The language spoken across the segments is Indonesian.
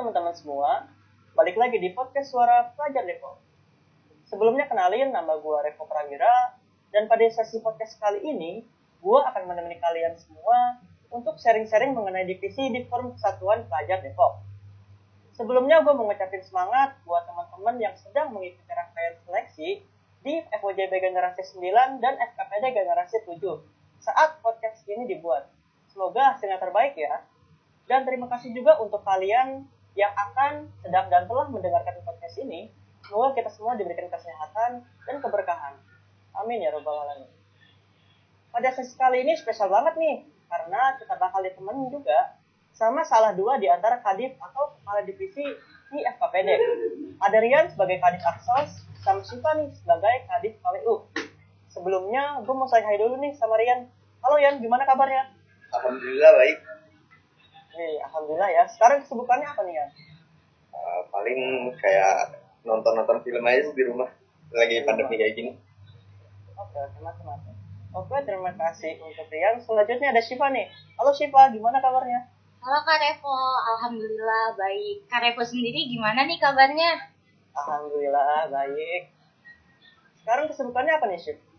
teman-teman semua, balik lagi di podcast Suara Pelajar Depok. Sebelumnya kenalin nama gue Revo Prawira, dan pada sesi podcast kali ini, gue akan menemani kalian semua untuk sharing-sharing mengenai divisi di Forum Kesatuan Pelajar Depok. Sebelumnya gue mau ngucapin semangat buat teman-teman yang sedang mengikuti rangkaian seleksi di FOJB Generasi 9 dan FKPD Generasi 7 saat podcast ini dibuat. Semoga hasilnya terbaik ya. Dan terima kasih juga untuk kalian yang akan sedang dan telah mendengarkan podcast ini. Semoga kita semua diberikan kesehatan dan keberkahan. Amin ya robbal alamin. Pada sesi kali ini spesial banget nih, karena kita bakal ditemenin juga sama salah dua di antara kadif atau kepala divisi di FKPD. Ada Rian sebagai kadif Aksos, sama Siva nih sebagai kadif KWU. Sebelumnya, gue mau say hai dulu nih sama Rian. Halo Rian, gimana kabarnya? Alhamdulillah baik. Nih, alhamdulillah ya. Sekarang kesibukannya apa nih ya? Uh, paling kayak nonton-nonton film aja di rumah lagi pandemi kayak gini. Oke, terima kasih. Oke, terima kasih untuk Rian. Selanjutnya ada Shiva nih. Halo Shiva, gimana kabarnya? Halo Kak Revo, Alhamdulillah baik. Kak Revo sendiri gimana nih kabarnya? Alhamdulillah baik. Sekarang kesibukannya apa nih Shiva?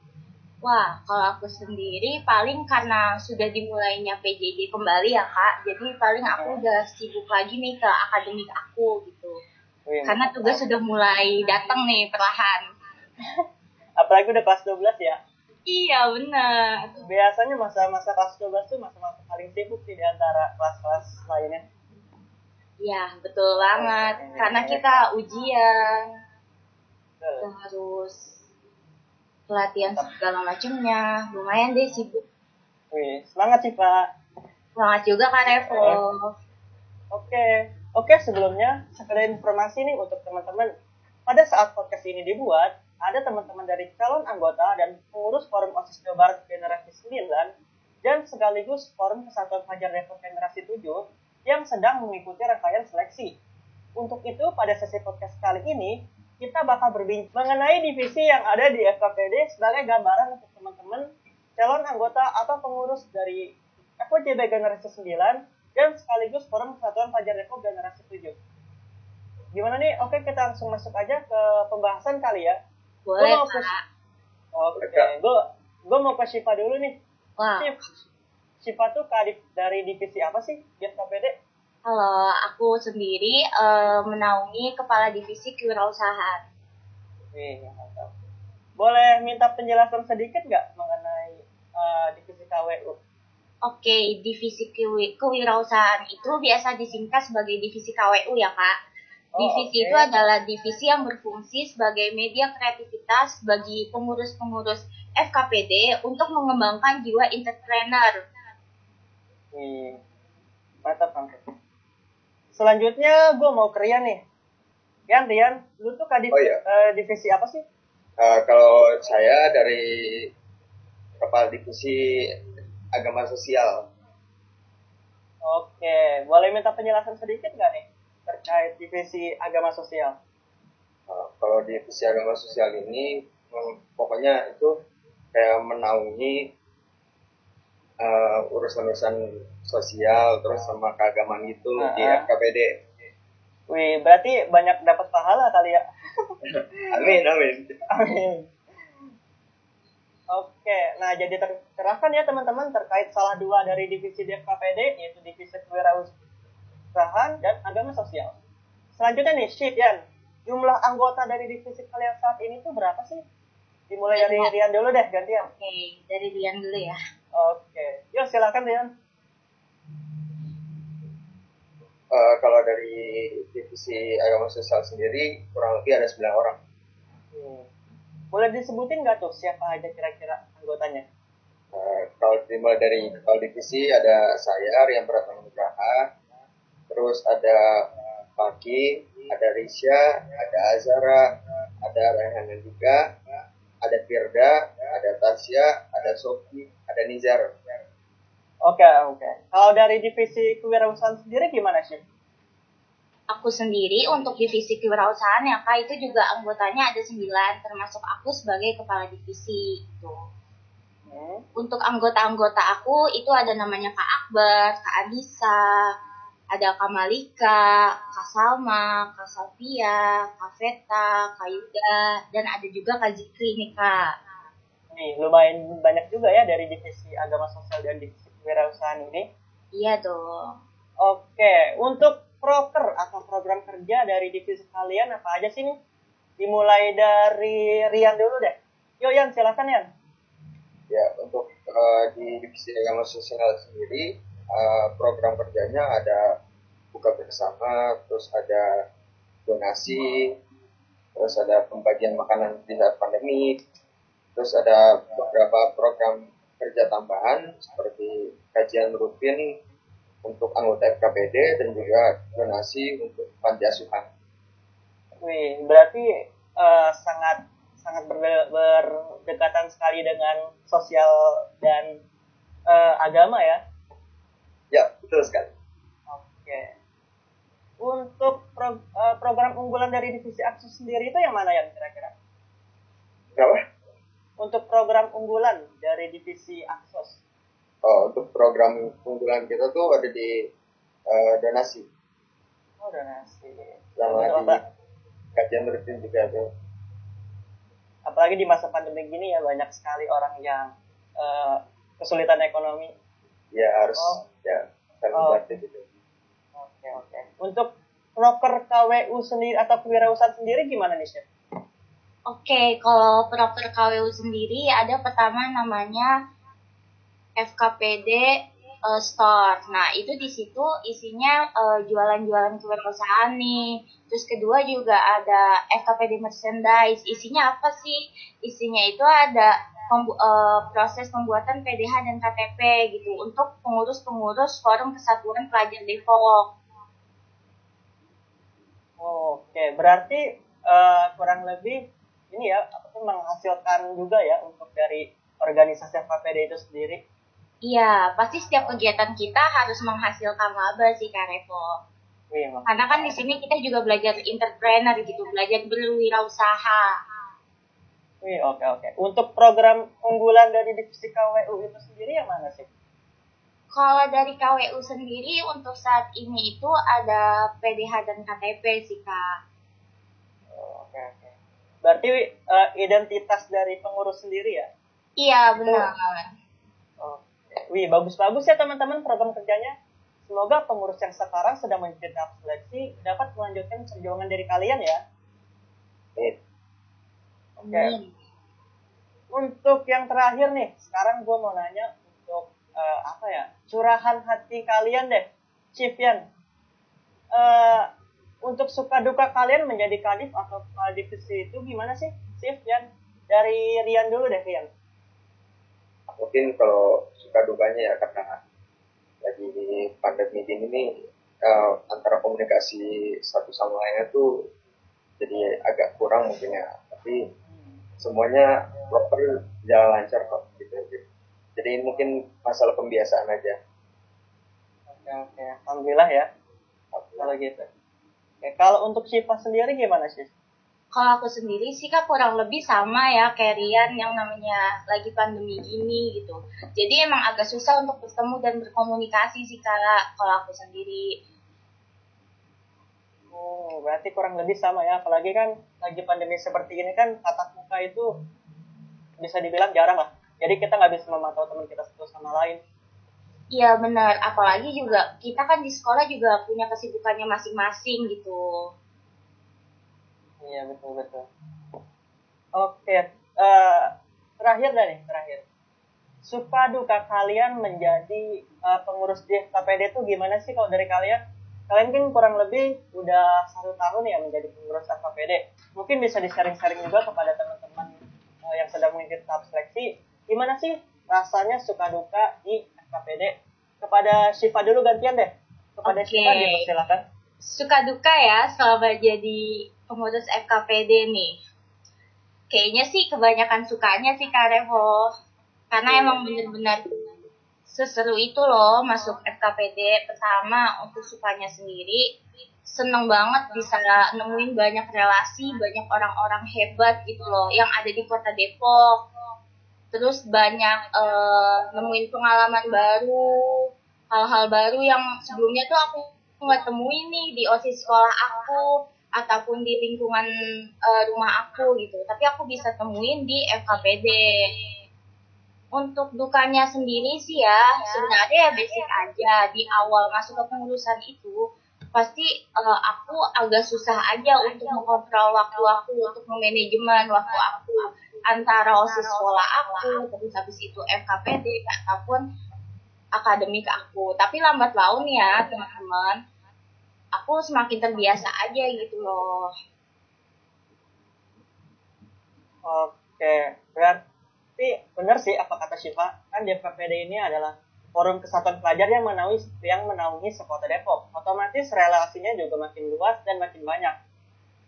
Wah, kalau aku sendiri paling karena sudah dimulainya PJJ kembali ya kak, jadi paling aku udah sibuk lagi nih ke akademik aku gitu. Wih, Karena tugas sudah mulai datang nih perlahan. Apalagi udah kelas 12 ya. Iya benar. Biasanya masa-masa kelas 12 tuh masa-masa paling sibuk sih di antara kelas-kelas lainnya. Iya betul banget. Karena kita ujian, Betul. terus pelatihan segala macamnya. Lumayan deh sibuk. Wih, semangat sih Pak. Semangat juga Kak Revo. Oke, oke sebelumnya sekedar informasi nih untuk teman-teman. Pada saat podcast ini dibuat, ada teman-teman dari calon anggota dan pengurus Forum OSIS Jawa Barat Generasi 9 dan sekaligus Forum Kesatuan Pelajar Depok Generasi 7 yang sedang mengikuti rangkaian seleksi. Untuk itu, pada sesi podcast kali ini, kita bakal berbincang mengenai divisi yang ada di FKPD sebagai gambaran untuk teman-teman calon anggota atau pengurus dari FOJB Generasi 9 dan sekaligus Forum Kesatuan Pelajar Depok Generasi 7. Gimana nih? Oke, kita langsung masuk aja ke pembahasan kali ya. Boleh Gua mau ke- Kak. Oke, gue gue mau ke Shiva dulu nih. Wah, Shiva tuh kadif dari divisi apa sih di FKPD? Kalau aku sendiri eh, menaungi kepala divisi kewirausahaan. Mantap. Boleh minta penjelasan sedikit nggak mengenai eh, divisi KWU? Oke, divisi kewi- kewirausahaan itu biasa disingkat sebagai divisi KWU ya kak. Oh, Divisi oke. itu adalah divisi yang berfungsi sebagai media kreativitas bagi pengurus-pengurus FKPD untuk mengembangkan jiwa entrepreneur. Wih, mantap mantap. Selanjutnya gue mau ke Rian nih. Rian, Rian, lu tuh kadif Oh, iya. eh, divisi apa sih? Uh, kalau saya dari kepala divisi agama sosial. Oke, boleh minta penjelasan sedikit nggak nih terkait divisi agama sosial? Uh, kalau divisi agama sosial ini mm, pokoknya itu kayak menaungi uh, urusan-urusan sosial terus sama keagamaan itu di Ah. FKPD. Wih, berarti banyak dapat pahala kali ya? Amin amin. Amin. Oke, nah jadi tercerahkan ya teman-teman terkait salah dua dari divisi DFKPD yaitu divisi kewirausahaan dan agama sosial. Selanjutnya nih, Shit, Yan. Jumlah anggota dari divisi kalian saat ini tuh berapa sih? Dimulai dari. Rian dulu deh, gantian. Oke, dari Rian dulu ya. Oke, yuk silakan Rian. Uh, kalau dari divisi agama sosial sendiri kurang lebih ada 9 orang. Hmm. Boleh disebutin nggak tuh siapa aja kira-kira anggotanya? Uh, kalau dimulai dari kepala divisi ada saya Rian Pratama Nugraha, terus ada Paki, ada Risha, ada Azara, ada Rayhan juga, ada Firda, ada Tasya, ada Sofi, ada Nizar. Oke, oke. Kalau dari divisi kewirausahaan sendiri gimana sih? Aku sendiri untuk divisi kewirausahaan ya kak itu juga anggotanya ada 9 termasuk aku sebagai kepala divisi itu. Hmm. Untuk anggota-anggota aku itu ada namanya Kak Akbar, Kak Anissa, ada Kamalika, Kasalma, Kasavia, Kaveta, Kayuda, dan ada juga Kak Zikri nih Kak. Nih, lumayan banyak juga ya dari divisi agama sosial dan divisi kewirausahaan ini. Iya dong. Oke, untuk proker atau program kerja dari divisi kalian apa aja sih nih? Dimulai dari Rian dulu deh. Yuk Yan, silakan Yan. Ya, untuk uh, di divisi agama sosial sendiri, uh, program kerjanya ada buka bersama, terus ada donasi, terus ada pembagian makanan di saat pandemi, terus ada beberapa program kerja tambahan seperti kajian rutin untuk anggota FKPD dan juga donasi untuk panti asuhan. Wih, berarti uh, sangat sangat berdekatan sekali dengan sosial dan uh, agama ya. Ya, betul sekali. Oke. Untuk pro, uh, program unggulan dari divisi Aksus sendiri itu yang mana yang kira-kira? Kenapa? Untuk program unggulan dari divisi Aksos. Oh, untuk program unggulan kita tuh ada di uh, donasi. Oh, donasi. Sama di kajian rutin juga tuh apalagi di masa pandemi gini ya banyak sekali orang yang uh, kesulitan ekonomi ya harus oh. ya oh. gitu oke oke untuk proker KWU sendiri atau kewirausahaan sendiri gimana nih chef Oke, kalau proker KWU sendiri ada pertama namanya FKPD uh, store. Nah, itu di situ isinya uh, jualan-jualan kewirausahaan nih. Terus kedua juga ada FKPD merchandise. Isinya apa sih? Isinya itu ada pembu uh, proses pembuatan PDH dan KTP gitu untuk pengurus-pengurus Forum Kesatuan Pelajar Depok. Oke, berarti uh, kurang lebih ini ya menghasilkan juga ya untuk dari organisasi FKPD itu sendiri Iya, pasti setiap kegiatan kita harus menghasilkan laba sih Kak Revo. Iya, Karena kan di sini kita juga belajar entrepreneur gitu, belajar berwirausaha. Wih, oke oke. Untuk program unggulan dari divisi KWU itu sendiri yang mana sih? Kalau dari KWU sendiri untuk saat ini itu ada PDH dan KTP sih kak. Oh, oke oke. Berarti uh, identitas dari pengurus sendiri ya? Iya benar. Oh, Wih, bagus-bagus ya teman-teman program kerjanya. Semoga pengurus yang sekarang sedang tahap seleksi dapat melanjutkan perjuangan dari kalian ya. Oke. Okay. Untuk yang terakhir nih, sekarang gue mau nanya untuk uh, apa ya, curahan hati kalian deh, Chief Yan. Uh, untuk suka duka kalian menjadi kadif atau kadivisi itu gimana sih, Chief Yan? Dari Rian dulu deh, Rian. Mungkin kalau suka dukanya ya karena lagi pandemi ini nih uh, antara komunikasi satu sama lainnya tuh jadi agak kurang mungkin ya. Tapi semuanya proper jalan lancar kok gitu. Jadi mungkin masalah pembiasaan aja. Oke oke. Alhamdulillah ya. Kalau gitu oke, kalau untuk Syifa sendiri gimana sih kalau aku sendiri sih kak kurang lebih sama ya Karian yang namanya lagi pandemi ini gitu. Jadi emang agak susah untuk bertemu dan berkomunikasi sih kak kalau aku sendiri. Oh, berarti kurang lebih sama ya. Apalagi kan lagi pandemi seperti ini kan tatap muka itu bisa dibilang jarang lah. Jadi kita nggak bisa memantau teman kita satu sama lain. Iya benar, apalagi juga kita kan di sekolah juga punya kesibukannya masing-masing gitu. Iya betul betul. Oke, uh, terakhir nih terakhir. Suka duka kalian menjadi uh, pengurus di KPD itu gimana sih kalau dari kalian? Kalian kan kurang lebih udah satu tahun ya menjadi pengurus KPD. Mungkin bisa di-sharing-sharing juga kepada teman-teman uh, yang sedang mengikuti tahap seleksi. Gimana sih rasanya suka duka di KPD? Kepada Syifa dulu gantian deh. Kepada okay. Syifa dipersilakan. Suka duka ya selama jadi pengurus FKPD nih? Kayaknya sih kebanyakan sukanya sih Kak Revo. Karena iya. emang bener-bener seseru itu loh masuk FKPD. Pertama untuk sukanya sendiri, seneng banget bisa nemuin banyak relasi, banyak orang-orang hebat gitu loh yang ada di kota Depok. Terus banyak uh, nemuin pengalaman baru, hal-hal baru yang sebelumnya tuh aku nggak temuin nih di osis sekolah aku ataupun di lingkungan uh, rumah aku gitu. Tapi aku bisa temuin di FKPD untuk dukanya sendiri sih ya sebenarnya ya basic aja. Di awal masuk ke pengurusan itu pasti uh, aku agak susah aja untuk mengontrol waktu aku untuk memanajemen waktu aku antara osis sekolah aku terus habis itu FKPD ataupun akademik aku. Tapi lambat laun ya teman-teman. Aku semakin terbiasa aja gitu loh. Oke berarti benar sih apa kata Syifa? Kan di FKPD ini adalah forum kesatuan pelajar yang menaungi yang menaungi sekota Depok. Otomatis relasinya juga makin luas dan makin banyak.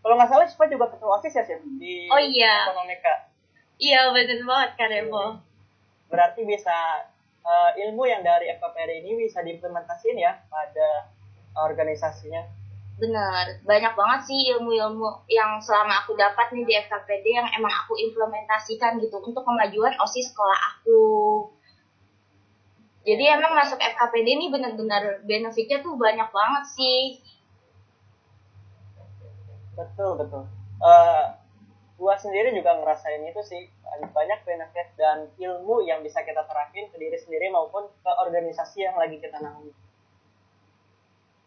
Kalau nggak salah Syifa juga ketua osis ya sih di oh iya. Ekonomika iya benar banget kan Depo berarti bisa uh, ilmu yang dari FKPD ini bisa diimplementasikan ya pada organisasinya. Benar, banyak banget sih ilmu-ilmu yang selama aku dapat nih di FKPD yang emang aku implementasikan gitu untuk kemajuan OSIS sekolah aku. Jadi emang masuk FKPD ini benar-benar benefitnya tuh banyak banget sih. Betul, betul. Uh, gua sendiri juga ngerasain itu sih banyak benefit dan ilmu yang bisa kita terapin ke diri sendiri maupun ke organisasi yang lagi kita naungi.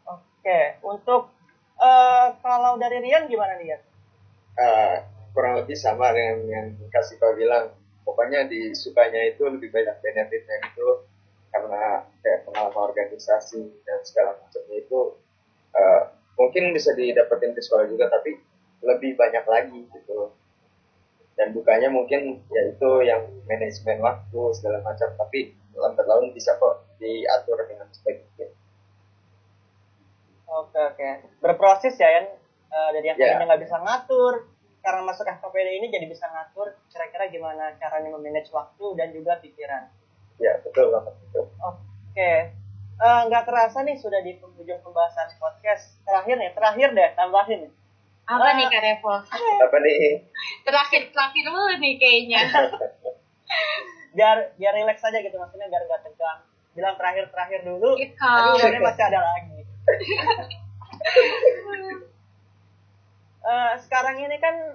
Oke, untuk uh, kalau dari Rian gimana nih ya? Uh, kurang lebih sama dengan yang kasih tau bilang. Pokoknya disukanya itu lebih banyak benefitnya itu karena kayak pengalaman organisasi dan segala macamnya itu uh, mungkin bisa didapetin di sekolah juga tapi lebih banyak lagi gitu dan bukanya mungkin yaitu yang manajemen waktu segala macam tapi lambat laun bisa kok diatur dengan sebaik mungkin. Oke oke. Berproses ya Yan. Uh, dari yang yeah. nggak bisa ngatur karena masuk FKPD ini jadi bisa ngatur kira-kira gimana caranya memanage waktu dan juga pikiran. Ya betul banget betul. Oke. Okay. Eh, nggak uh, terasa nih sudah di penghujung pembahasan podcast. Terakhir nih terakhir deh tambahin apa nih Kak Revo? Apa nih? Terakhir terakhir dulu nih kayaknya. biar biar rileks aja gitu maksudnya biar gak tegang. Bilang terakhir terakhir dulu. Iya. Tapi masih ada lagi. uh, sekarang ini kan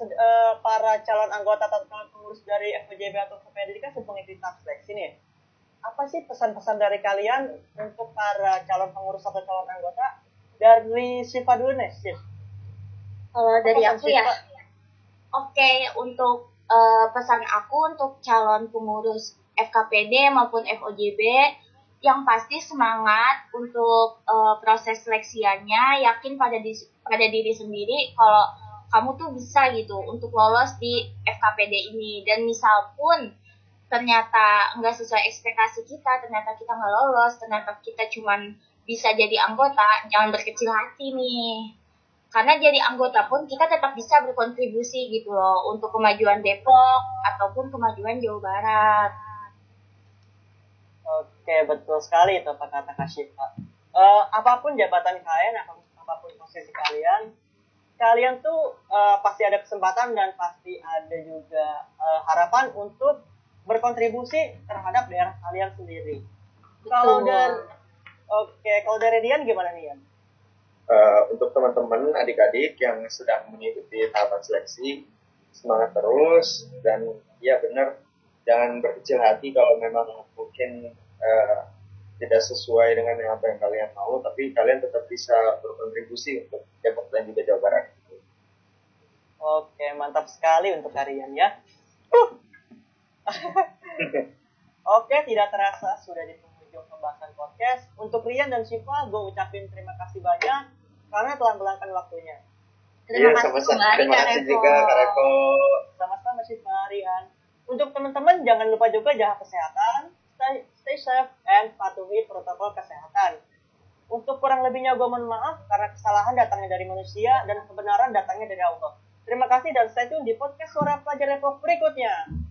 uh, para calon anggota atau calon pengurus dari FPJB atau FPD kan sedang mengikuti seleksi nih. Apa sih pesan-pesan dari kalian untuk para calon pengurus atau calon anggota dari Siva dulu nih, Siva? Kalau dari aku ya, oke okay, untuk uh, pesan aku untuk calon pengurus FKPD maupun FOJB yang pasti semangat untuk uh, proses seleksiannya, yakin pada di, pada diri sendiri kalau kamu tuh bisa gitu untuk lolos di FKPD ini. Dan misal pun ternyata nggak sesuai ekspektasi kita, ternyata kita nggak lolos, ternyata kita cuman bisa jadi anggota, jangan berkecil hati nih karena jadi anggota pun kita tetap bisa berkontribusi gitu loh untuk kemajuan Depok ataupun kemajuan Jawa Barat. Oke betul sekali itu apa kata Kasyifa. Uh, apa pun jabatan kalian, apa pun posisi kalian, kalian tuh uh, pasti ada kesempatan dan pasti ada juga uh, harapan untuk berkontribusi terhadap daerah kalian sendiri. Kalau dari oke, okay, kalau dari Dian gimana nih Yan? Uh, untuk teman-teman adik-adik yang sedang mengikuti tahapan seleksi semangat terus dan ya benar jangan berkecil hati kalau memang mungkin uh, tidak sesuai dengan apa yang kalian mau tapi kalian tetap bisa berkontribusi untuk Depok dan juga Jawa Barat. Oke mantap sekali untuk kalian ya. Oke tidak terasa sudah di podcast. Untuk Rian dan Syifa, gue ucapin terima kasih banyak karena telah meluangkan waktunya. Terima iya, kasih sama Terima kasih juga Kak Reko. Sama-sama Syifa, Rian. Untuk teman-teman jangan lupa juga jaga kesehatan, stay, stay safe, and patuhi protokol kesehatan. Untuk kurang lebihnya gue mohon maaf karena kesalahan datangnya dari manusia dan kebenaran datangnya dari Allah. Terima kasih dan stay tune di podcast Suara Pelajar Depok berikutnya.